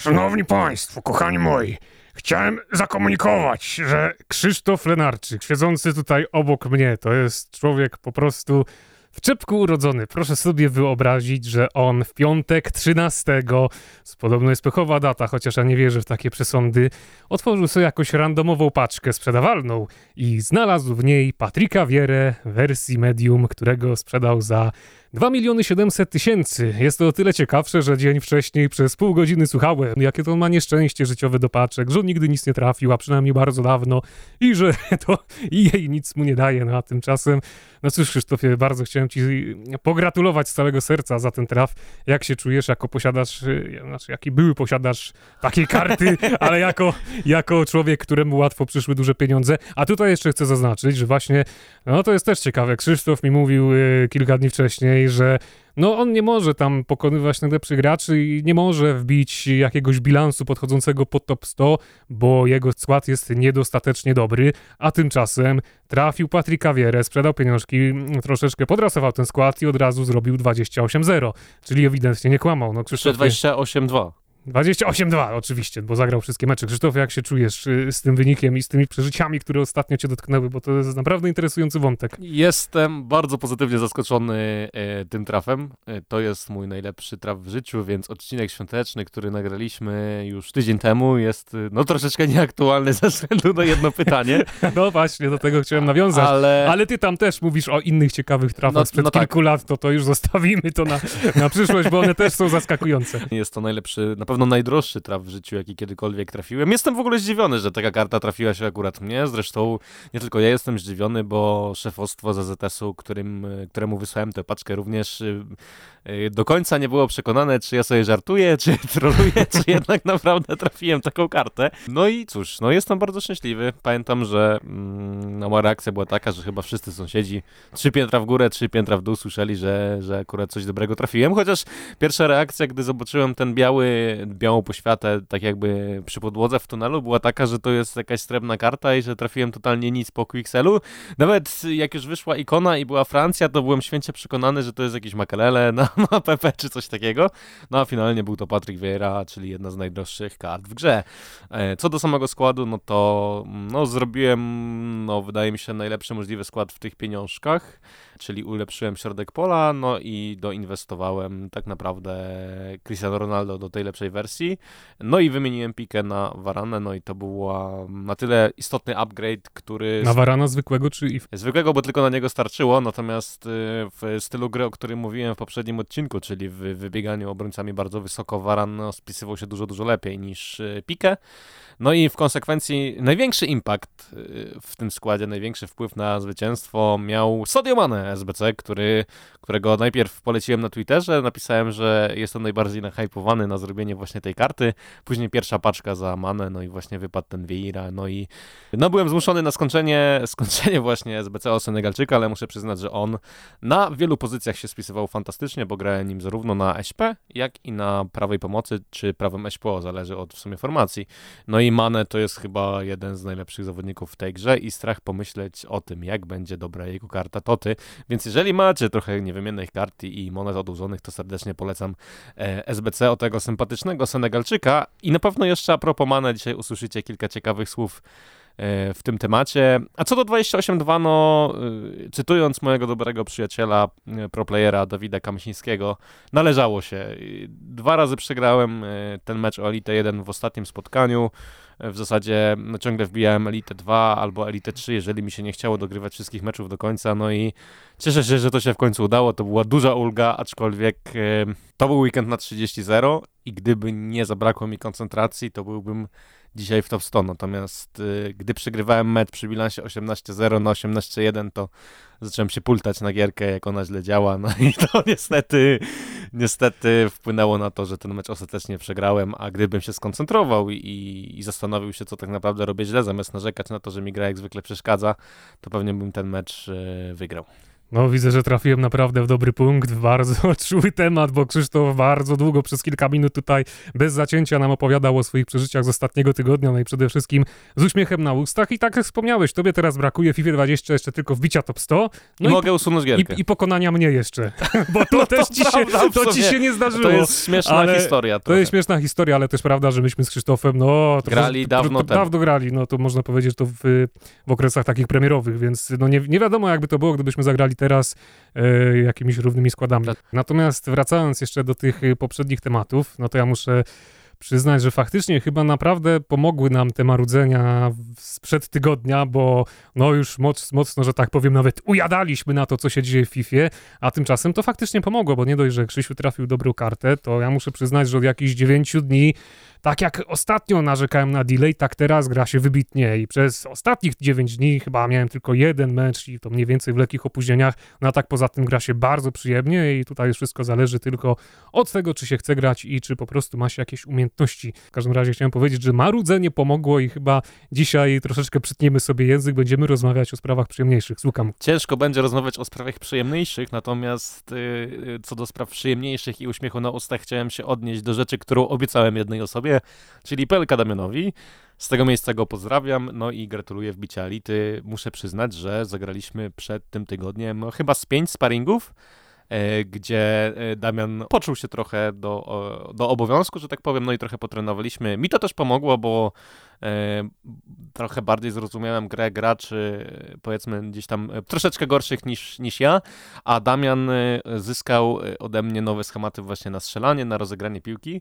Szanowni Państwo, kochani moi, chciałem zakomunikować, że Krzysztof Lenarczyk, siedzący tutaj obok mnie, to jest człowiek po prostu w czepku urodzony. Proszę sobie wyobrazić, że on w piątek 13, podobno jest pechowa data, chociaż ja nie wierzę w takie przesądy, otworzył sobie jakąś randomową paczkę sprzedawalną i znalazł w niej Patryka Wierę wersji medium, którego sprzedał za 2 miliony 700 tysięcy. Jest to o tyle ciekawsze, że dzień wcześniej przez pół godziny słuchałem, jakie to ma nieszczęście życiowe do paczek, że on nigdy nic nie trafił, a przynajmniej bardzo dawno i że to i jej nic mu nie daje. No a tymczasem, no cóż Krzysztofie, bardzo chciałem ci pogratulować z całego serca za ten traf. Jak się czujesz jako posiadacz, znaczy jaki były posiadacz takiej karty, ale jako, jako człowiek, któremu łatwo przyszły duże pieniądze. A tutaj jeszcze chcę zaznaczyć, że właśnie, no to jest też ciekawe, Krzysztof mi mówił y, kilka dni wcześniej, że no on nie może tam pokonywać najlepszych graczy i nie może wbić jakiegoś bilansu podchodzącego pod top 100, bo jego skład jest niedostatecznie dobry, a tymczasem trafił Patryka Wierę, sprzedał pieniążki, troszeczkę podrasował ten skład i od razu zrobił 28-0, czyli ewidentnie nie kłamał. No, Krzysztof... 28-2. 28-2 oczywiście, bo zagrał wszystkie mecze. Krzysztof, jak się czujesz y, z tym wynikiem i z tymi przeżyciami, które ostatnio cię dotknęły, bo to jest naprawdę interesujący wątek. Jestem bardzo pozytywnie zaskoczony e, tym trafem. E, to jest mój najlepszy traf w życiu, więc odcinek świąteczny, który nagraliśmy już tydzień temu jest y, no troszeczkę nieaktualny ze względu na jedno pytanie. no właśnie, do tego chciałem nawiązać. Ale, Ale ty tam też mówisz o innych ciekawych trafach no, sprzed no kilku tak. lat, to to już zostawimy to na, na przyszłość, bo one też są zaskakujące. Jest to najlepszy, na pewno najdroższy traf w życiu, jaki kiedykolwiek trafiłem. Jestem w ogóle zdziwiony, że taka karta trafiła się akurat mnie. Zresztą nie tylko ja jestem zdziwiony, bo szefostwo ZZS-u, którym, któremu wysłałem tę paczkę, również y, y, do końca nie było przekonane, czy ja sobie żartuję, czy troluję, czy jednak naprawdę trafiłem taką kartę. No i cóż, no jestem bardzo szczęśliwy. Pamiętam, że mm, no, moja reakcja była taka, że chyba wszyscy sąsiedzi trzy piętra w górę, trzy piętra w dół słyszeli, że, że akurat coś dobrego trafiłem, chociaż pierwsza reakcja, gdy zobaczyłem ten biały białą poświatę, tak jakby przy podłodze w tunelu, była taka, że to jest jakaś srebrna karta i że trafiłem totalnie nic po Quixelu. Nawet jak już wyszła ikona i była Francja, to byłem święcie przekonany, że to jest jakiś Makelele na, na PP czy coś takiego. No a finalnie był to Patrick Vieira, czyli jedna z najdroższych kart w grze. E, co do samego składu, no to no, zrobiłem, no wydaje mi się, najlepszy możliwy skład w tych pieniążkach czyli ulepszyłem środek pola, no i doinwestowałem tak naprawdę Cristiano Ronaldo do tej lepszej wersji, no i wymieniłem pikę na Varanę, no i to była na tyle istotny upgrade, który... Na Varana zwykłego czy... Zwykłego, bo tylko na niego starczyło, natomiast y, w stylu gry, o którym mówiłem w poprzednim odcinku, czyli w wybieganiu obrońcami bardzo wysoko, Varan spisywał się dużo, dużo lepiej niż y, pikę. No i w konsekwencji największy impact y, w tym składzie, największy wpływ na zwycięstwo miał Sadio Mane SBC, który, którego najpierw poleciłem na Twitterze, napisałem, że jest on najbardziej nahypowany na zrobienie właśnie tej karty, później pierwsza paczka za Mane, no i właśnie wypadł ten Vieira, no i no byłem zmuszony na skończenie, skończenie właśnie SBC o Senegalczyka, ale muszę przyznać, że on na wielu pozycjach się spisywał fantastycznie, bo grałem nim zarówno na SP, jak i na prawej pomocy, czy prawym SPO, zależy od w sumie formacji. No i Mane to jest chyba jeden z najlepszych zawodników w tej grze i strach pomyśleć o tym, jak będzie dobra jego karta Toty. Więc jeżeli macie trochę niewymiennych kart i monet odłożonych, to serdecznie polecam e, SBC o tego sympatycznego Senegalczyka. I na pewno jeszcze a propos Mane, dzisiaj usłyszycie kilka ciekawych słów w tym temacie. A co do 28.2, no e, cytując mojego dobrego przyjaciela, proplayera Dawida Kamsińskiego, należało się. Dwa razy przegrałem ten mecz o Elite 1 w ostatnim spotkaniu w zasadzie no, ciągle wbijałem Elite 2 albo Elite 3, jeżeli mi się nie chciało dogrywać wszystkich meczów do końca, no i cieszę się, że to się w końcu udało, to była duża ulga, aczkolwiek e, to był weekend na 30-0 i gdyby nie zabrakło mi koncentracji, to byłbym dzisiaj w top 100. Natomiast y, gdy przegrywałem mecz przy bilansie 18-0 na 18-1, to zacząłem się pultać na gierkę, jak ona źle działa. No i to niestety, niestety wpłynęło na to, że ten mecz ostatecznie przegrałem, a gdybym się skoncentrował i, i zastanowił się, co tak naprawdę robię źle, zamiast narzekać na to, że mi gra jak zwykle przeszkadza, to pewnie bym ten mecz y, wygrał. No widzę, że trafiłem naprawdę w dobry punkt, w bardzo czuły temat, bo Krzysztof bardzo długo, przez kilka minut tutaj bez zacięcia nam opowiadał o swoich przeżyciach z ostatniego tygodnia, no i przede wszystkim z uśmiechem na ustach i tak jak wspomniałeś, tobie teraz brakuje FIFA 20 jeszcze tylko wbicia top 100. No I, i mogę usunąć gierkę. I, I, pokonania mnie jeszcze, bo to no też to ci, się, to ci się nie zdarzyło. To jest śmieszna historia. Trochę. To jest śmieszna historia, ale też prawda, że myśmy z Krzysztofem, no... grali dawno to, Dawno grali, no to można powiedzieć, że to w, w okresach takich premierowych, więc no nie, nie wiadomo jakby to było, gdybyśmy zagrali teraz e, jakimiś równymi składami. Natomiast wracając jeszcze do tych e, poprzednich tematów, no to ja muszę przyznać, że faktycznie chyba naprawdę pomogły nam te marudzenia sprzed tygodnia, bo no już moc, mocno, że tak powiem, nawet ujadaliśmy na to, co się dzieje w FIFA, a tymczasem to faktycznie pomogło, bo nie dość, że Krzysiu trafił dobrą kartę, to ja muszę przyznać, że od jakichś dziewięciu dni tak jak ostatnio narzekałem na delay, tak teraz gra się wybitnie i przez ostatnich 9 dni chyba miałem tylko jeden mecz i to mniej więcej w lekkich opóźnieniach, no a tak poza tym gra się bardzo przyjemnie i tutaj wszystko zależy tylko od tego, czy się chce grać i czy po prostu ma się jakieś umiejętności. W każdym razie chciałem powiedzieć, że marudzenie pomogło i chyba dzisiaj troszeczkę przytniemy sobie język, będziemy rozmawiać o sprawach przyjemniejszych. Słucham. Ciężko będzie rozmawiać o sprawach przyjemniejszych, natomiast yy, co do spraw przyjemniejszych i uśmiechu na ustach chciałem się odnieść do rzeczy, którą obiecałem jednej osobie, czyli Pelka Damianowi. Z tego miejsca go pozdrawiam, no i gratuluję wbicia elity. Muszę przyznać, że zagraliśmy przed tym tygodniem no, chyba z pięć sparingów, gdzie e, Damian poczuł się trochę do, do obowiązku, że tak powiem, no i trochę potrenowaliśmy. Mi to też pomogło, bo E, trochę bardziej zrozumiałem grę graczy, powiedzmy gdzieś tam e, troszeczkę gorszych niż, niż ja, a Damian e, zyskał ode mnie nowe schematy właśnie na strzelanie, na rozegranie piłki,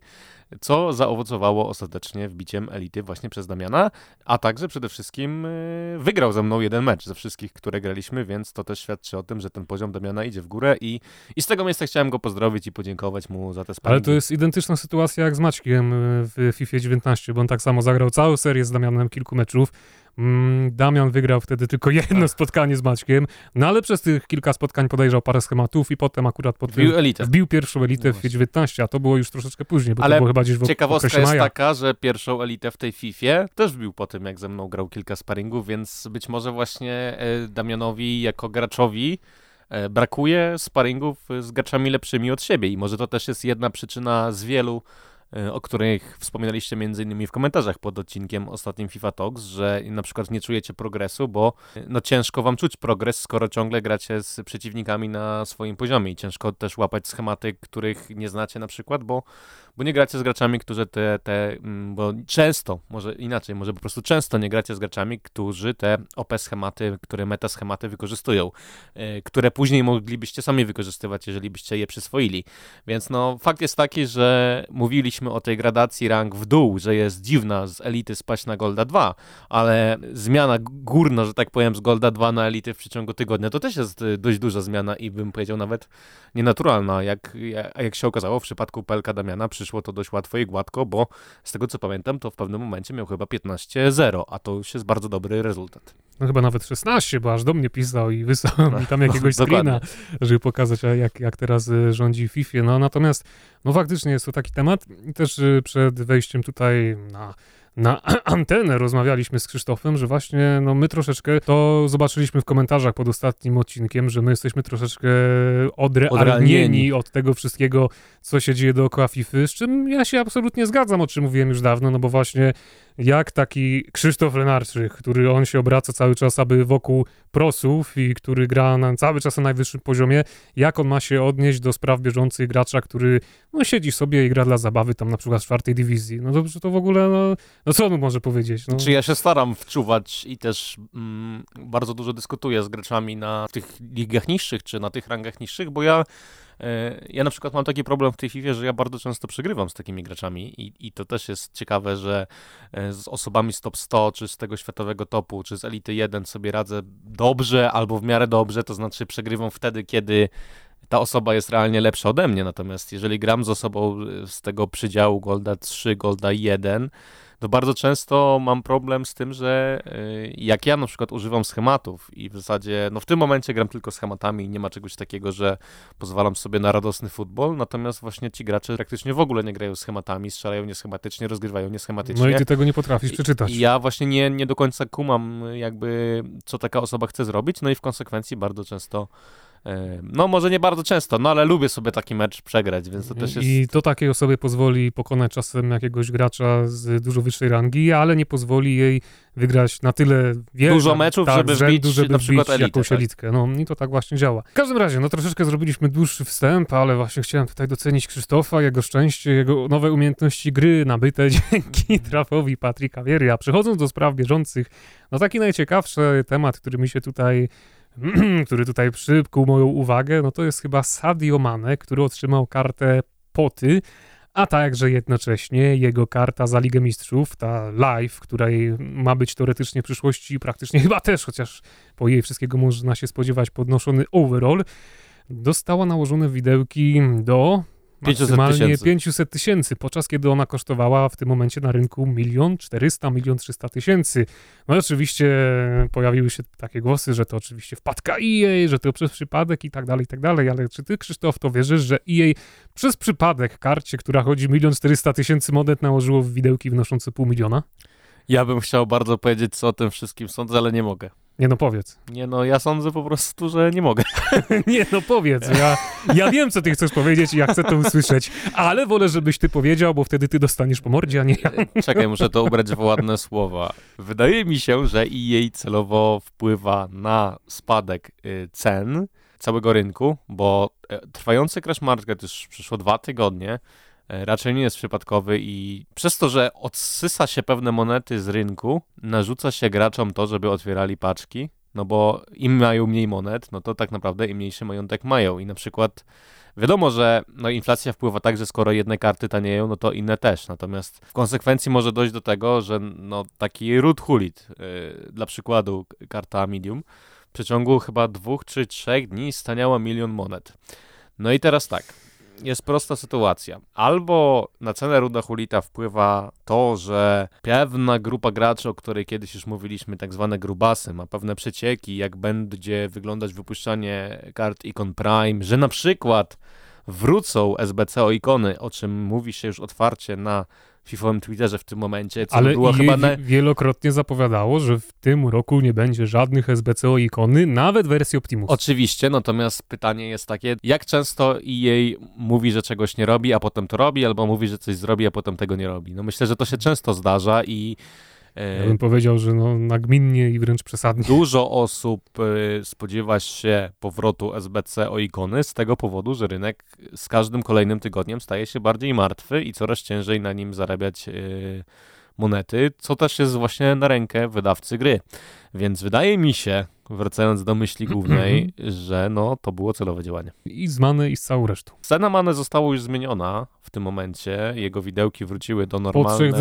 co zaowocowało ostatecznie wbiciem elity właśnie przez Damiana, a także przede wszystkim wygrał ze mną jeden mecz ze wszystkich, które graliśmy, więc to też świadczy o tym, że ten poziom Damiana idzie w górę i, i z tego miejsca chciałem go pozdrowić i podziękować mu za te sparingi. Ale to jest identyczna sytuacja jak z Maćkiem w FIFA 19, bo on tak samo zagrał całą serię z Damianem kilku meczów. Mm, Damian wygrał wtedy tylko jedno tak. spotkanie z Maćkiem, no ale przez tych kilka spotkań podejrzał parę schematów i potem akurat pod wbił, elitę. wbił pierwszą elitę no w 19, a to było już troszeczkę później, bo ale to było chyba gdzieś w ciekawostka jest taka, że pierwszą elitę w tej FIFA też wbił po tym, jak ze mną grał kilka sparingów, więc być może właśnie e, Damianowi jako graczowi e, brakuje sparingów z graczami lepszymi od siebie i może to też jest jedna przyczyna z wielu o których wspominaliście między innymi w komentarzach pod odcinkiem ostatnim FIFA Talks, że na przykład nie czujecie progresu, bo e, no ciężko wam czuć progres, skoro ciągle gracie z przeciwnikami na swoim poziomie i ciężko też łapać schematy, których nie znacie na przykład, bo bo nie gracie z graczami, którzy te, te, mm, bo często, może inaczej, może po prostu często nie gracie z graczami, którzy te OP schematy, które meta schematy wykorzystują, e, które później moglibyście sami wykorzystywać, jeżeli byście je przyswoili. Więc no, fakt jest taki, że mówiliśmy o tej gradacji rank w dół, że jest dziwna z elity spaść na Golda 2, ale zmiana górna, że tak powiem, z Golda 2 na elity w przeciągu tygodnia, to też jest e, dość duża zmiana i bym powiedział nawet nienaturalna, jak, jak się okazało w przypadku Pelka Damiana wyszło to dość łatwo i gładko, bo z tego co pamiętam, to w pewnym momencie miał chyba 15-0, a to już jest bardzo dobry rezultat. No chyba nawet 16, bo aż do mnie pisał i wysłał no, mi tam jakiegoś no, screena, żeby pokazać, jak, jak teraz y, rządzi FIFA. No natomiast, no faktycznie jest to taki temat. Też y, przed wejściem tutaj na na antenę rozmawialiśmy z Krzysztofem, że właśnie no, my troszeczkę to zobaczyliśmy w komentarzach pod ostatnim odcinkiem, że my jesteśmy troszeczkę odrealnieni od tego wszystkiego, co się dzieje dookoła FIFA, z czym ja się absolutnie zgadzam, o czym mówiłem już dawno, no bo właśnie jak taki Krzysztof Lenarczyk, który on się obraca cały czas, aby wokół prosów i który gra na, cały czas na najwyższym poziomie, jak on ma się odnieść do spraw bieżących gracza, który no, siedzi sobie i gra dla zabawy tam na przykład w czwartej dywizji. No dobrze, to w ogóle, no, no co on może powiedzieć? No. Czy ja się staram wczuwać i też mm, bardzo dużo dyskutuję z graczami na tych ligach niższych, czy na tych rangach niższych, bo ja ja na przykład mam taki problem w tej FIFA, że ja bardzo często przegrywam z takimi graczami i, i to też jest ciekawe, że e, z osobami z top 100, czy z tego światowego topu, czy z Elity 1 sobie radzę dobrze albo w miarę dobrze, to znaczy przegrywam wtedy, kiedy ta osoba jest realnie lepsza ode mnie, natomiast jeżeli gram z osobą z tego przydziału Golda 3, Golda 1, to bardzo często mam problem z tym, że y, jak ja na przykład używam schematów i w zasadzie, no w tym momencie gram tylko schematami i nie ma czegoś takiego, że pozwalam sobie na radosny futbol, natomiast właśnie ci gracze praktycznie w ogóle nie grają schematami, strzelają nieschematycznie, rozgrywają nieschematycznie. No i ty tego nie potrafisz przeczytać. I ja właśnie nie, nie do końca kumam jakby, co taka osoba chce zrobić, no i w konsekwencji bardzo często no może nie bardzo często, no ale lubię sobie taki mecz przegrać, więc to też jest... I to takiej osobie pozwoli pokonać czasem jakiegoś gracza z dużo wyższej rangi, ale nie pozwoli jej wygrać na tyle wiele... Dużo meczów, tak, żeby rzędu, wbić żeby na przykład wbić elitę, jakąś tak? elitkę. No i to tak właśnie działa. W każdym razie, no troszeczkę zrobiliśmy dłuższy wstęp, ale właśnie chciałem tutaj docenić Krzysztofa, jego szczęście, jego nowe umiejętności gry nabyte dzięki trafowi Patryka Wiery. A przechodząc do spraw bieżących, no taki najciekawszy temat, który mi się tutaj który tutaj przykuł moją uwagę, no to jest chyba Sadio Mane, który otrzymał kartę poty, a także jednocześnie jego karta za Ligę Mistrzów, ta live, której ma być teoretycznie w przyszłości praktycznie chyba też, chociaż po jej wszystkiego można się spodziewać podnoszony overall, dostała nałożone widełki do 500 maksymalnie tysięcy. 500 tysięcy, podczas kiedy ona kosztowała w tym momencie na rynku 1 400 1 300 tysięcy. No i oczywiście pojawiły się takie głosy, że to oczywiście wpadka EA, że to przez przypadek i tak dalej, i tak dalej, ale czy ty, Krzysztof, to wierzysz, że EA przez przypadek karcie, która chodzi 1 400 tysięcy monet nałożyło w widełki wnoszące pół miliona? Ja bym chciał bardzo powiedzieć, co o tym wszystkim sądzę, ale nie mogę. Nie no, powiedz. Nie no, ja sądzę po prostu, że nie mogę. Nie no, powiedz. Ja, ja wiem, co ty chcesz powiedzieć i ja chcę to usłyszeć, ale wolę, żebyś ty powiedział, bo wtedy ty dostaniesz po mordzie, a nie ja. Czekaj, muszę to ubrać w ładne słowa. Wydaje mi się, że EA celowo wpływa na spadek y, cen całego rynku, bo e, trwający Crash Market już przyszło dwa tygodnie, e, raczej nie jest przypadkowy i przez to, że odsysa się pewne monety z rynku, narzuca się graczom to, żeby otwierali paczki, no bo im mają mniej monet, no to tak naprawdę im mniejszy majątek mają i na przykład Wiadomo, że no, inflacja wpływa tak, że skoro jedne karty tanieją, no to inne też. Natomiast w konsekwencji może dojść do tego, że no, taki root hulit, yy, dla przykładu karta medium, w przeciągu chyba dwóch czy trzech dni staniała milion monet. No i teraz tak, jest prosta sytuacja. Albo na cenę Ruda Hulita wpływa to, że pewna grupa graczy, o której kiedyś już mówiliśmy, tak zwane grubasy, ma pewne przecieki, jak będzie wyglądać wypuszczanie kart Icon Prime, że na przykład wrócą SBC o ikony, o czym mówi się już otwarcie na FIFOwym Twitterze w tym momencie, co Ale było chyba na... wielokrotnie zapowiadało, że w tym roku nie będzie żadnych SBCO ikony, nawet wersji Optimus. Oczywiście, natomiast pytanie jest takie, jak często EA mówi, że czegoś nie robi, a potem to robi, albo mówi, że coś zrobi, a potem tego nie robi. No myślę, że to się często zdarza i Ja bym powiedział, że no, nagminnie i wręcz przesadnie. dużo osób e, spodziewa się powrotu SBC o ikony z tego powodu, że rynek z każdym kolejnym tygodniem staje się bardziej martwy i coraz ciężej na nim zarabiać e, monety, co też jest właśnie na rękę wydawcy gry. Więc wydaje mi się, wracając do myśli głównej, że no to było celowe działanie. I z Many i z całą resztą. Cena Mane została już zmieniona w tym momencie. Jego widełki wróciły do normalnej,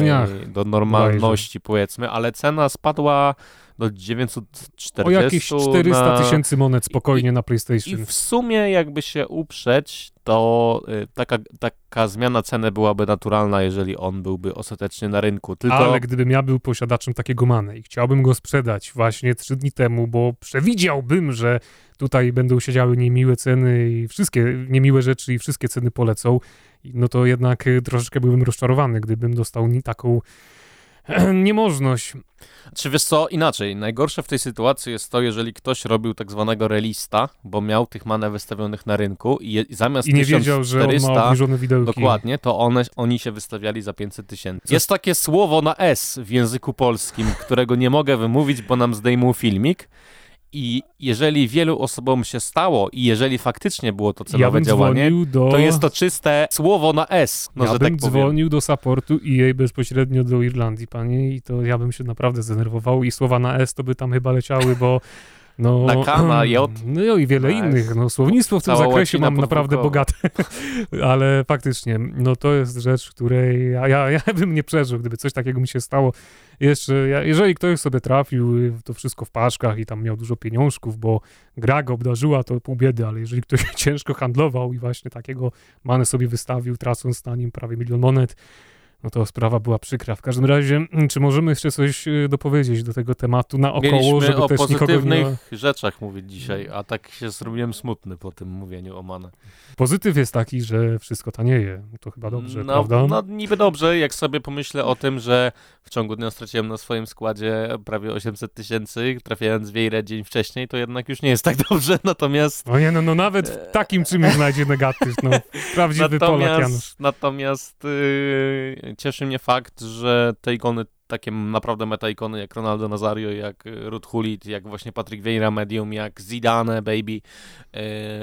do normalności powiedzmy, ale cena spadła do 940 O jakieś 400 na... tysięcy monet spokojnie na I PlayStation. w sumie jakby się uprzeć, to y, taka, taka zmiana ceny byłaby naturalna, jeżeli on byłby ostatecznie na rynku. Tylko Ale gdybym ja był posiadaczem takiego Many i chciałbym go sprzedać właśnie trzy dni temu, bo przewidziałbym, że tutaj będą siedziały niemiłe ceny i wszystkie niemiłe rzeczy i wszystkie ceny polecą, no to jednak y, troszeczkę byłbym rozczarowany, gdybym dostał taką niemożność. Czy wiesz co, inaczej, najgorsze w tej sytuacji jest to, jeżeli ktoś robił tak zwanego relista, bo miał tych manę wystawionych na rynku i, je, i zamiast I nie wiedział, że on 1400 ma obniżone widełki. Dokładnie, to one, oni się wystawiali za 500 tysięcy. Jest takie słowo na S w języku polskim, którego nie mogę wymówić, bo nam zdejmą filmik. I jeżeli wielu osobom się stało i jeżeli faktycznie było to Ja celowe bym działanie, do... to jest to czyste słowo na S, no ja że bym tak powiem. dzwonił do supportu EA bezpośrednio do Irlandii, panie, i to ja bym się naprawdę zdenerwował i słowa na S to by tam chyba leciały, bo no... Na K, na J. No i wiele innych, no słownictwo w tym Cała zakresie mam naprawdę bogate, ale faktycznie, no to jest rzecz, której ja, ja, ja bym nie przeżył, gdyby coś takiego mi się stało. Jeszcze, ja, jeżeli ktoś sobie trafił y, to wszystko w paczkach i tam miał dużo pieniążków, bo gra go obdarzyła, to pół biedy, ale jeżeli ktoś ciężko handlował i właśnie takiego manę sobie wystawił, tracąc na nim prawie milion monet, no to sprawa była przykra. W każdym razie, mm, czy możemy jeszcze coś y, dopowiedzieć do tego tematu naokoło, Mieliśmy żeby o też pozytywnych nie... rzeczach mówić dzisiaj, a tak się zrobiłem smutny po tym mówieniu o Mane. Pozytyw jest taki, że wszystko tanieje. To chyba dobrze, no, prawda? No niby dobrze, jak sobie pomyślę o tym, że w ciągu dnia straciłem na swoim składzie prawie 800 tysięcy, trafiając w Wejrę dzień wcześniej, to jednak już nie jest tak dobrze, natomiast... No nie, no, no nawet w takim czymś znajdzie negatyw, no. Prawdziwy Polak Janusz. Natomiast yy, cieszy mnie fakt, że te ikony takie naprawdę meta-ikony jak Ronaldo Nazario, jak Ruth Hulit, jak właśnie Patrick Vieira Medium, jak Zidane Baby, yy,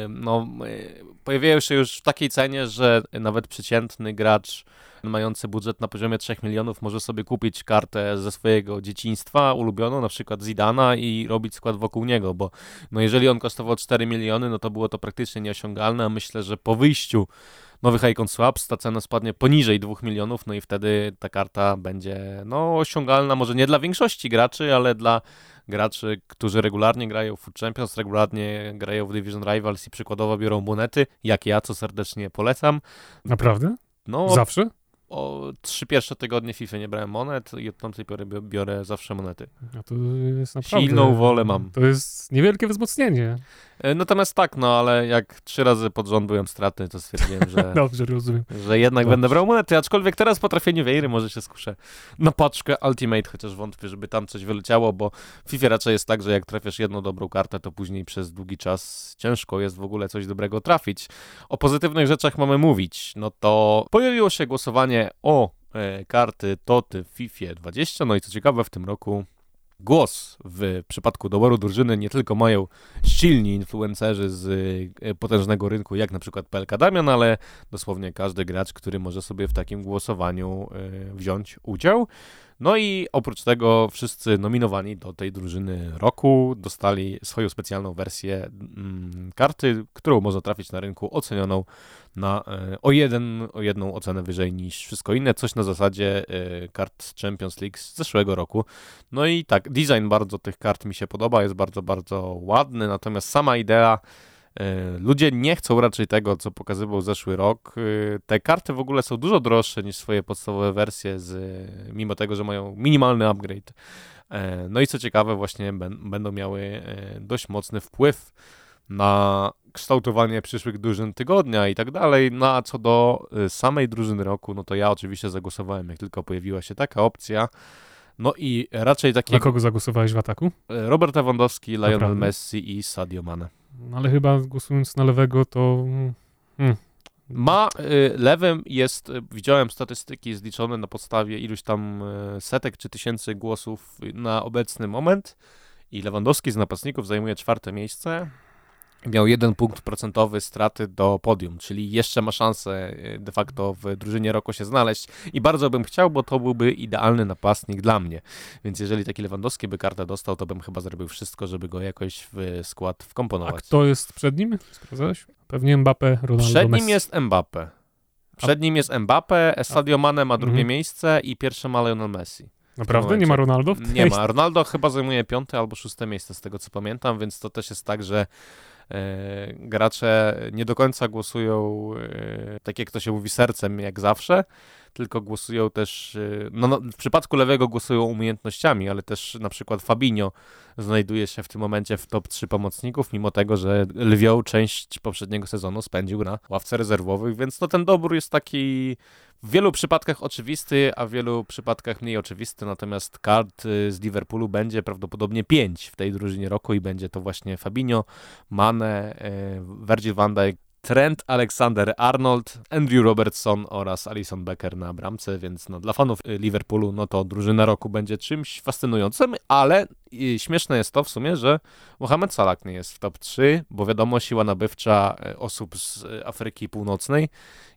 no, yy, pojawiają się już w takiej cenie, że nawet przeciętny gracz mający budżet na poziomie 3 milionów może sobie kupić kartę ze swojego dzieciństwa ulubioną, na przykład Zidana i robić skład wokół niego, bo no jeżeli on kosztował 4 miliony, no to było to praktycznie nieosiągalne, a myślę, że po wyjściu nowych Icon Swaps ta cena spadnie poniżej 2 milionów, no i wtedy ta karta będzie no osiągalna może nie dla większości graczy, ale dla graczy, którzy regularnie grają w Food Champions, regularnie grają w Division Rivals i przykładowo biorą monety, jak ja, co serdecznie polecam. Naprawdę? No, Zawsze? O trzy pierwsze tygodnie FIFA nie brałem monet i od tamtej pory biorę zawsze monety. To jest naprawdę... Silną wolę mam. To jest niewielkie wzmocnienie. E, natomiast tak, no ale jak trzy razy pod rząd byłem stratny, to stwierdziłem, że, Dobrze, rozumiem. że jednak Dobrze. będę brał monety, aczkolwiek teraz po trafieniu Wejry może się skuszę na paczkę Ultimate, chociaż wątpię, żeby tam coś wyleciało, bo w FIFA raczej jest tak, że jak trafiasz jedną dobrą kartę, to później przez długi czas ciężko jest w ogóle coś dobrego trafić. O pozytywnych rzeczach mamy mówić, no to pojawiło się głosowanie o e, karty TOTY w FIFA 20, no i co ciekawe w tym roku Głos w przypadku doboru drużyny nie tylko mają silni influencerzy z e, potężnego rynku, jak na przykład PLK Damian, ale dosłownie każdy gracz, który może sobie w takim głosowaniu e, wziąć udział. No i oprócz tego wszyscy nominowani do tej drużyny roku dostali swoją specjalną wersję mm, karty, którą można trafić na rynku ocenioną na e, o, jeden, o jedną ocenę wyżej niż wszystko inne, coś na zasadzie e, kart Champions League z zeszłego roku. No i tak, design bardzo tych kart mi się podoba, jest bardzo, bardzo ładny, natomiast sama idea Ludzie nie chcą raczej tego, co pokazywał zeszły rok. Te karty w ogóle są dużo droższe niż swoje podstawowe wersje, z, mimo tego, że mają minimalny upgrade. No i co ciekawe, właśnie będą miały dość mocny wpływ na kształtowanie przyszłych drużyn tygodnia i tak dalej. No a co do samej drużyny roku, no to ja oczywiście zagłosowałem, jak tylko pojawiła się taka opcja. No i raczej takie... Na kogo zagłosowałeś w ataku? Robert Lewandowski, Lionel? Messi i Sadio Mane. No ale chyba głosując na lewego to... Hmm. Ma y, lewym jest, y, widziałem statystyki zliczone na podstawie iluś tam y, setek czy tysięcy głosów na obecny moment i Lewandowski z napastników zajmuje czwarte miejsce miał jeden punkt procentowy straty do podium, czyli jeszcze ma szansę e, de facto w drużynie roku się znaleźć i bardzo bym chciał, bo to byłby idealny napastnik dla mnie. Więc jeżeli taki Lewandowski by kartę dostał, to bym chyba zrobił wszystko, żeby go jakoś w skład A wkomponować. kto jest przed nim? Sprawdzałeś? Pewnie Mbappe, Ronaldo, Przed nim jest Mbappe. Przed nim jest Mbappe, Sadio Mane ma drugie Mhm. miejsce i pierwsze ma Lionel Messi. Naprawdę? Nie ma Ronaldo? w tej Nie ma. Ronaldo chyba zajmuje piąte albo szóste miejsce z tego co pamiętam, więc to też jest tak, że gracze nie do końca głosują e, tak jak to się mówi sercem jak zawsze, tylko głosują też, e, no, no w przypadku lewego głosują umiejętnościami, ale też na przykład Fabinho znajduje się w tym momencie w top 3 pomocników, mimo tego, że lwią część poprzedniego sezonu spędził na ławce rezerwowych, więc no ten dobór jest taki w wielu przypadkach oczywisty, a w wielu przypadkach mniej oczywisty, natomiast kart y, z Liverpoolu będzie prawdopodobnie 5 w tej drużynie roku i będzie to właśnie Fabinho, Mane, y, Virgil van Dijk, Trent Alexander-Arnold, Andrew Robertson oraz Alison Becker na bramce, więc no, dla fanów y, Liverpoolu no to drużyna roku będzie czymś fascynującym, ale y, śmieszne jest to w sumie, że Mohamed Salah nie jest w top 3, bo wiadomo, siła nabywcza y, osób z y, Afryki Północnej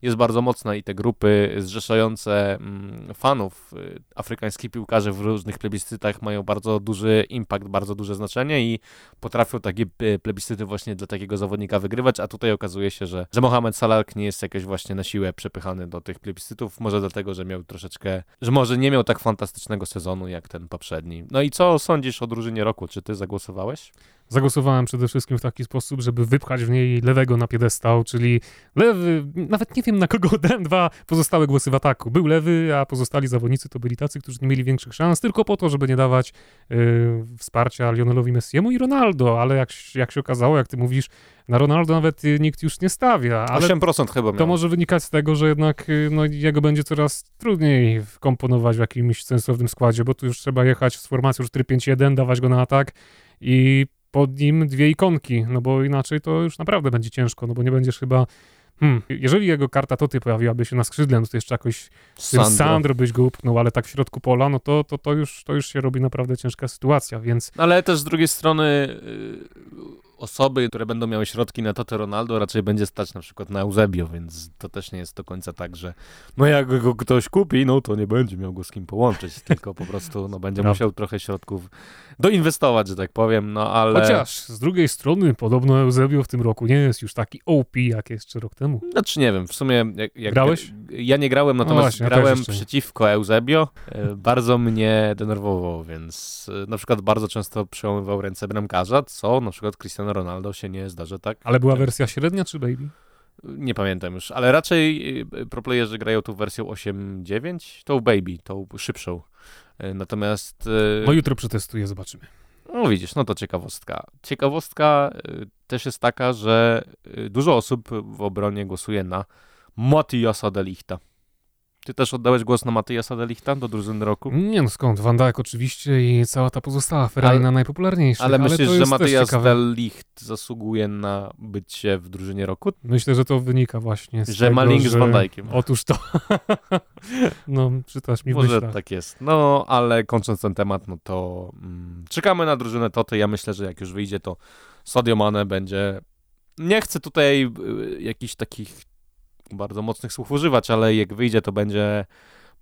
jest bardzo mocna i te grupy zrzeszające mm, fanów y, afrykańskich piłkarzy w różnych plebiscytach mają bardzo duży impact, bardzo duże znaczenie i potrafią takie plebiscyty właśnie dla takiego zawodnika wygrywać, a tutaj okazuje się, że, że Mohamed Salah nie jest jakoś właśnie na siłę przepychany do tych plebiscytów, może dlatego, że miał troszeczkę, że może nie miał tak fantastycznego sezonu jak ten poprzedni. No i co sądzisz o drużynie roku? Czy ty zagłosowałeś? Zagłosowałem przede wszystkim w taki sposób, żeby wypchać w niej lewego na piedestał, czyli lewy, nawet nie wiem na kogo oddałem dwa pozostałe głosy w ataku. Był lewy, a pozostali zawodnicy to byli tacy, którzy nie mieli większych szans, tylko po to, żeby nie dawać y, wsparcia Lionelowi Messiemu i Ronaldo, ale jak, jak się okazało, jak ty mówisz, na Ronaldo nawet y, nikt już nie stawia. Ale 8% chyba miał. To może wynikać z tego, że jednak y, no, jego będzie coraz trudniej wkomponować w jakimś sensownym składzie, bo tu już trzeba jechać z formacją 4-5-1, dawać go na atak i pod nim dwie ikonki, no bo inaczej to już naprawdę będzie ciężko, no bo nie będziesz chyba Hmm, jeżeli jego karta Toty pojawiłaby się na skrzydle, no to jeszcze jakoś Sandro. Sandro byś go upchnął, ale tak w środku pola, no to, to, to, już, to już się robi naprawdę ciężka sytuacja, więc... Ale też z drugiej strony osoby, które będą miały środki na Tote Ronaldo, raczej będzie stać na przykład na Eusebio, więc to też nie jest do końca tak, że no jak go ktoś kupi, no to nie będzie miał go z kim połączyć, tylko po prostu no, będzie no. musiał trochę środków doinwestować, że tak powiem, no ale... Chociaż z drugiej strony podobno Eusebio w tym roku nie jest już taki OP, jak jeszcze rok temu. Znaczy nie wiem, w sumie... Jak, jak Grałeś? Ja nie grałem, no natomiast no właśnie, grałem przeciwko Eusebio. E, bardzo mnie denerwował, więc e, na przykład bardzo często przełamywał ręce bramkarza, co na przykład Cristiano Ronaldo się nie zdarza tak. Ale była wersja średnia czy baby? Nie pamiętam już, ale raczej e, proplayerzy grają tą wersją 8.9, tą baby, tą szybszą. Natomiast... No jutro przetestuję, zobaczymy. No widzisz, no to ciekawostka. Ciekawostka też jest taka, że dużo osób w obronie głosuje na Matiasa Delichta. Ty też oddałeś głos na Matyjasa Delichta do drużyny roku? Nie no skąd, Van Dijk oczywiście i cała ta pozostała Ferrari najpopularniejsza. Ale, ale myślisz, że Matyjas Delicht zasługuje na bycie w drużynie roku? Myślę, że to wynika właśnie z Że tego, ma link że... z Van Dijkiem. Otóż to. no, czytasz mi Może myślach. tak jest. No, ale kończąc ten temat, no to mm, czekamy na drużynę Toty. Ja myślę, że jak już wyjdzie, to Sadio Mane będzie nie chcę tutaj y, jakichś takich bardzo mocnych słów używać, ale jak wyjdzie, to będzie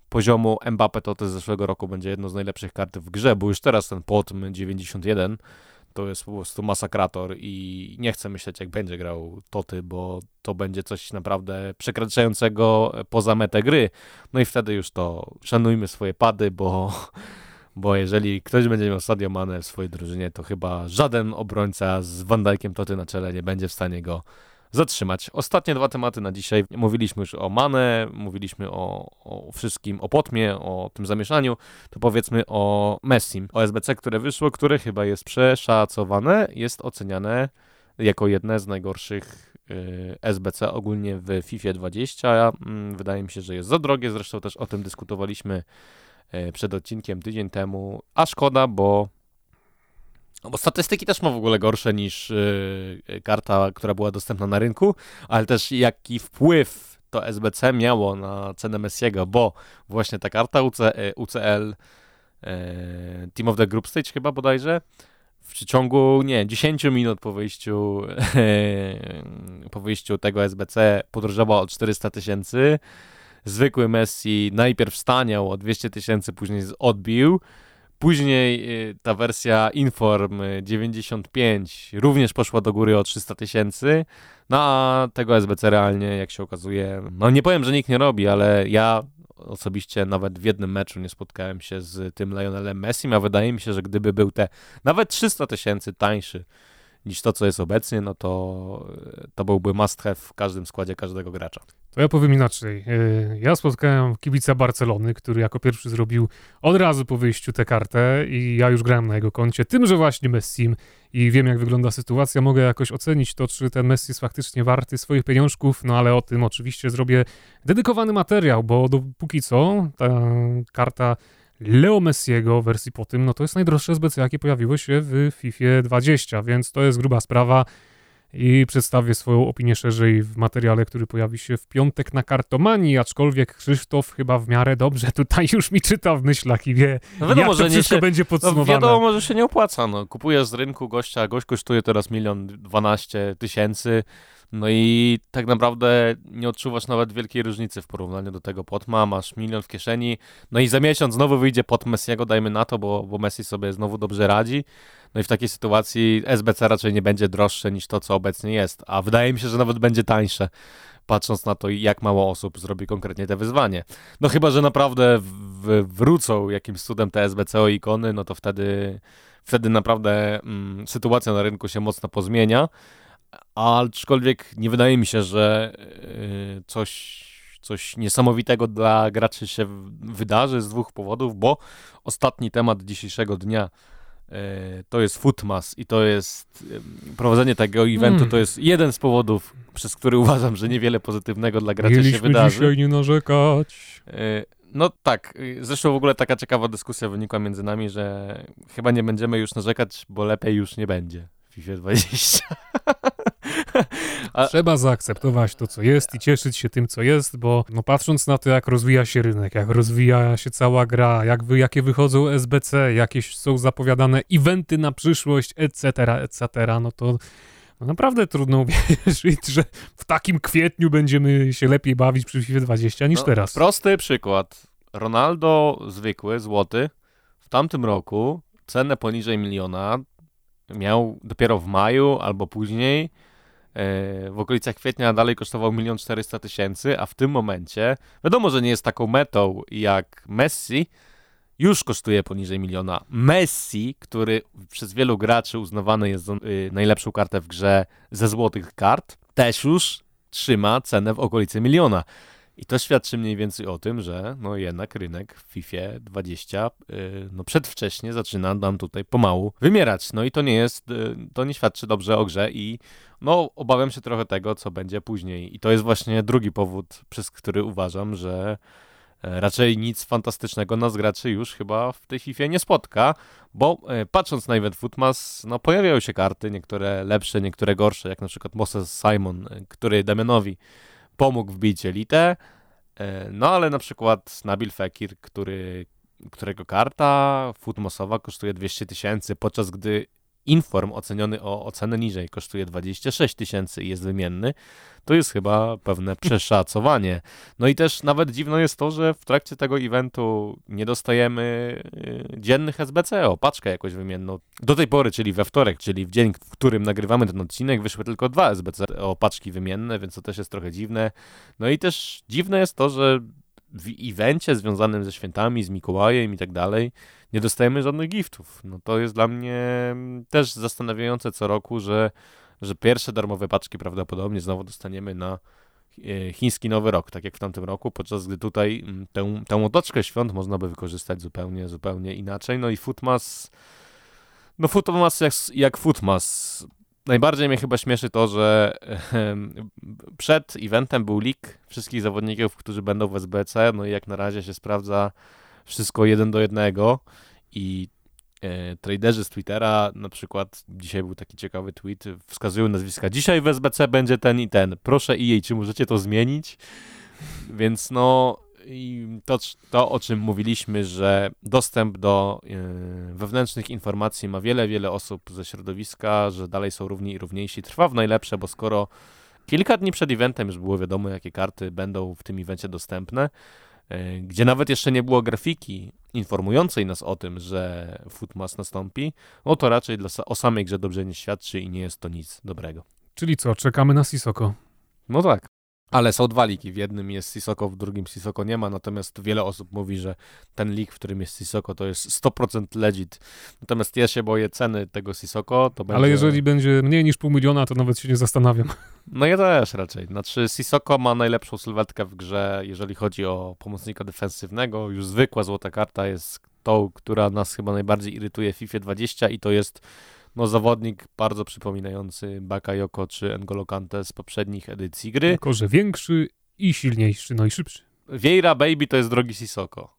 poziomu Mbappe, to z zeszłego roku będzie jedno z najlepszych kart w grze, bo już teraz ten POTM 91 to jest po prostu masakrator i nie chcę myśleć, jak będzie grał Toty, bo to będzie coś naprawdę przekraczającego poza metę gry. No i wtedy już to szanujmy swoje pady, bo, bo jeżeli ktoś będzie miał Sadio Mane w swojej drużynie, to chyba żaden obrońca z Van Dijkiem Toty na czele nie będzie w stanie go zatrzymać. Ostatnie dwa tematy na dzisiaj. Mówiliśmy już o Mane, mówiliśmy o, o wszystkim, o Potmie, o tym zamieszaniu, to powiedzmy o Messim, o SBC, które wyszło, które chyba jest przeszacowane, jest oceniane jako jedne z najgorszych y, SBC ogólnie w FIFA 20. Mm, wydaje mi się, że jest za drogie, zresztą też o tym dyskutowaliśmy y, przed odcinkiem tydzień temu, a szkoda, bo no bo statystyki też ma w ogóle gorsze niż yy, karta, która była dostępna na rynku, ale też jaki wpływ to SBC miało na cenę Messiego, bo właśnie ta karta UC, UCL yy, Team of the Group Stage chyba bodajże w przeciągu, nie, 10 minut po wyjściu yy, po wyjściu tego SBC podróżował o 400 tysięcy. Zwykły Messi najpierw staniał o 200 tysięcy, później odbił. Później y, ta wersja Inform 95 również poszła do góry o 300 tysięcy, no a tego SBC realnie, jak się okazuje, no nie powiem, że nikt nie robi, ale ja osobiście nawet w jednym meczu nie spotkałem się z tym Lionelem Messi, a wydaje mi się, że gdyby był te nawet 300 tysięcy tańszy niż to, co jest obecnie, no to, to byłby must have w każdym składzie każdego gracza. To ja powiem inaczej. E, ja spotkałem kibica Barcelony, który jako pierwszy zrobił od razu po wyjściu tę kartę i ja już grałem na jego koncie, tymże właśnie Messim i wiem jak wygląda sytuacja, mogę jakoś ocenić to, czy ten Messi jest faktycznie warty swoich pieniążków, no ale o tym oczywiście zrobię dedykowany materiał, bo dopóki co ta karta Leo Messiego wersji po tym, no to jest najdroższe SBC, jakie pojawiło się w FIFA 20, więc to jest gruba sprawa i przedstawię swoją opinię szerzej w materiale, który pojawi się w piątek na kartomanii, aczkolwiek Krzysztof chyba w miarę dobrze tutaj już mi czyta w myślach i wie, no wiadomo, jak to wszystko się, będzie no podsumowane. No wiadomo, że się nie opłaca, no. Kupujesz z rynku gościa, gość kosztuje teraz milion dwanaście tysięcy, no i tak naprawdę nie odczuwasz nawet wielkiej różnicy w porównaniu do tego Potma, masz milion w kieszeni, no i za miesiąc znowu wyjdzie Pot Messiego, dajmy na to, bo, bo Messi sobie znowu dobrze radzi, no i w takiej sytuacji SBC raczej nie będzie droższe niż to, co obecnie jest, a wydaje mi się, że nawet będzie tańsze. patrząc na to, jak mało osób zrobi konkretnie te wyzwanie. No chyba, że naprawdę wrócą jakimś cudem te SBCO ikony, no to wtedy, wtedy naprawdę mm, sytuacja na rynku się mocno pozmienia, aczkolwiek nie wydaje mi się, że yy, coś coś niesamowitego dla graczy się wydarzy z dwóch powodów, bo ostatni temat dzisiejszego dnia to jest Footmas i to jest prowadzenie tego eventu, mm. to jest jeden z powodów, przez który uważam, że niewiele pozytywnego dla graczy Mieliśmy się wydarzy. dzisiaj nie narzekać. E, no tak, zresztą w ogóle taka ciekawa dyskusja wynikła między nami, że chyba nie będziemy już narzekać, bo lepiej już nie będzie FIFA 20. A... Trzeba zaakceptować to, co jest i cieszyć się tym, co jest, bo no, patrząc na to, jak rozwija się rynek, jak rozwija się cała gra, jak wy, jakie wychodzą SBC, jakieś są zapowiadane eventy na przyszłość, etc., etc., no to no naprawdę trudno uwierzyć, że w takim kwietniu będziemy się lepiej bawić przy FIFA 20 niż no, teraz. Prosty przykład. Ronaldo zwykły, złoty, w tamtym roku cenę poniżej miliona miał dopiero w maju albo później E, w okolicach kwietnia dalej kosztował 1 400 tysięcy, a w tym momencie, wiadomo, że nie jest taką metą jak Messi, już kosztuje poniżej miliona. Messi, który przez wielu graczy uznawany jest za y, najlepszą kartę w grze ze złotych kart, też już trzyma cenę w okolicy miliona. I to świadczy mniej więcej o tym, że no jednak rynek w FIFA 20 yy, no przedwcześnie zaczyna nam tutaj pomału wymierać. No i to nie jest, yy, to nie świadczy dobrze o grze i no obawiam się trochę tego, co będzie później. I to jest właśnie drugi powód, przez który uważam, że e, raczej nic fantastycznego nas graczy już chyba w tej FIFA nie spotka, bo e, patrząc na Event Footmas, no pojawiają się karty, niektóre lepsze, niektóre gorsze, jak na przykład Moses Simon, e, który Damianowi pomógł wbić elitę, no ale na przykład Nabil Fekir, który, którego karta Footmosowa kosztuje 200 tysięcy, podczas gdy Inform oceniony o ocenę niżej kosztuje 26 tysięcy i jest wymienny, to jest chyba pewne przeszacowanie. No i też nawet dziwne jest to, że w trakcie tego eventu nie dostajemy y, dziennych SBC o paczkę jakoś wymienną. Do tej pory, czyli we wtorek, czyli w dzień, w którym nagrywamy ten odcinek, wyszły tylko dwa SBC o paczki wymienne, więc to też jest trochę dziwne. No i też dziwne jest to, że w evencie związanym ze świętami, z Mikołajem i tak dalej, nie dostajemy żadnych giftów. No to jest dla mnie też zastanawiające co roku, że, że pierwsze darmowe paczki prawdopodobnie znowu dostaniemy na e, chiński Nowy Rok, tak jak w tamtym roku, podczas gdy tutaj mm, tę, tę otoczkę świąt można by wykorzystać zupełnie, zupełnie inaczej. No i Footmas, no Footmas jak, jak Footmas. Najbardziej mnie chyba śmieszy to, że przed eventem był leak wszystkich zawodników, którzy będą w SBC, no i jak na razie się sprawdza wszystko jeden do jednego. I e, traderzy z Twittera, na przykład dzisiaj był taki ciekawy tweet, wskazują nazwiska, dzisiaj w SBC będzie ten i ten, proszę EA, czy możecie to zmienić? Więc no i to, to o czym mówiliśmy, że dostęp do e, wewnętrznych informacji ma wiele, wiele osób ze środowiska, że dalej są równi i równiejsi, trwa w najlepsze, bo skoro kilka dni przed eventem już było wiadomo, jakie karty będą w tym evencie dostępne, E, gdzie nawet jeszcze nie było grafiki informującej nas o tym, że Footmas nastąpi, no to raczej dla, o samej grze dobrze nie świadczy i nie jest to nic dobrego. Czyli co, czekamy na Sisoko? No tak. Ale są dwa liki. W jednym jest Sisoko, w drugim Sisoko nie ma. Natomiast wiele osób mówi, że ten lik, w którym jest Sisoko, to jest 100% legit. Natomiast ja się boję ceny tego Sisoko. To będzie... Ale jeżeli będzie mniej niż pół miliona, to nawet się nie zastanawiam. No ja też raczej. Znaczy Sisoko ma najlepszą sylwetkę w grze, jeżeli chodzi o pomocnika defensywnego. Już zwykła złota karta jest tą, która nas chyba najbardziej irytuje w FIFA 20 i to jest no, zawodnik bardzo przypominający Bakayoko czy N'Golo Kante z poprzednich edycji gry. Tylko, że większy i silniejszy, no i szybszy. Vieira Baby to jest drogi Sisoko.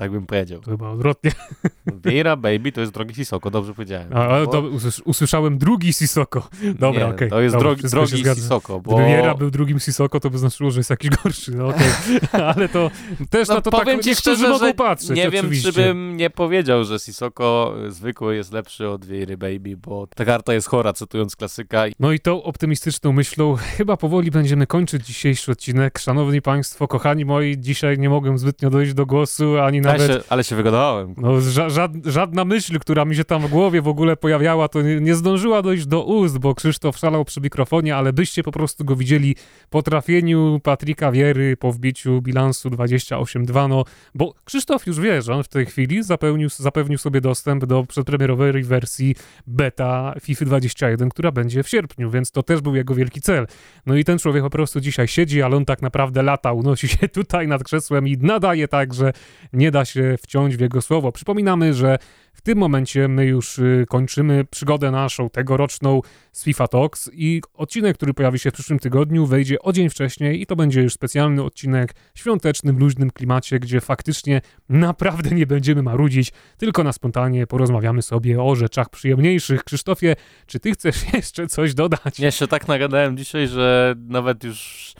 Tak bym powiedział. Chyba odwrotnie. Vieira Baby to jest drogi Sisoko, dobrze powiedziałem. A, ale bo... to usłyszałem drugi Sisoko. Dobra, okej. Okay. To jest Dobra, drogi, drogi Sisoko. Bo... Gdyby Vieira był drugim Sisoko, to by znaczyło, że jest jakiś gorszy. No, okay. ale to też no, na to powiem tak ci szczerze, mogą patrzeć. Nie wiem, oczywiście. czy bym nie powiedział, że Sisoko zwykły jest lepszy od Vieiry Baby, bo ta karta jest chora, cytując klasyka. No i tą optymistyczną myślą chyba powoli będziemy kończyć dzisiejszy odcinek. Szanowni Państwo, kochani moi, dzisiaj nie mogłem zbytnio dojść do głosu, ani na nawet... Ale się, ale się wygadałem. No, ża żad żadna myśl, która mi się tam w głowie w ogóle pojawiała, to nie, nie, zdążyła dojść do ust, bo Krzysztof szalał przy mikrofonie, ale byście po prostu go widzieli po trafieniu Patryka Wiery, po wbiciu bilansu 28-2, no, bo Krzysztof już wie, że on w tej chwili zapewnił, zapewnił sobie dostęp do przedpremierowej wersji beta FIFA 21, która będzie w sierpniu, więc to też był jego wielki cel. No i ten człowiek po prostu dzisiaj siedzi, ale on tak naprawdę lata, unosi się tutaj nad krzesłem i nadaje tak, że nie da się wciąć w jego słowo. Przypominamy, że w tym momencie my już y, kończymy przygodę naszą tegoroczną z FIFA Talks i odcinek, który pojawi się w przyszłym tygodniu, wejdzie o dzień wcześniej i to będzie już specjalny odcinek w świątecznym, luźnym klimacie, gdzie faktycznie naprawdę nie będziemy marudzić, tylko na spontanie porozmawiamy sobie o rzeczach przyjemniejszych. Krzysztofie, czy ty chcesz jeszcze coś dodać? Się tak nagadałem dzisiaj, że nawet już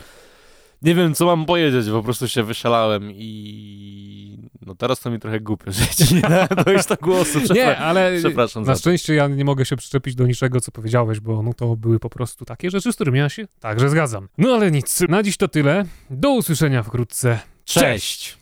nie wiem, co mam powiedzieć, po prostu się wyszalałem i no teraz to mi trochę głupio, że ci nie dojść do głosu. Przepra nie, ale przepraszam na szczęście ja nie mogę się przyczepić do niczego, co powiedziałeś, bo no to były po prostu takie rzeczy, z którymi ja się także zgadzam. No ale nic, na dziś to tyle. Do usłyszenia wkrótce. Cześć!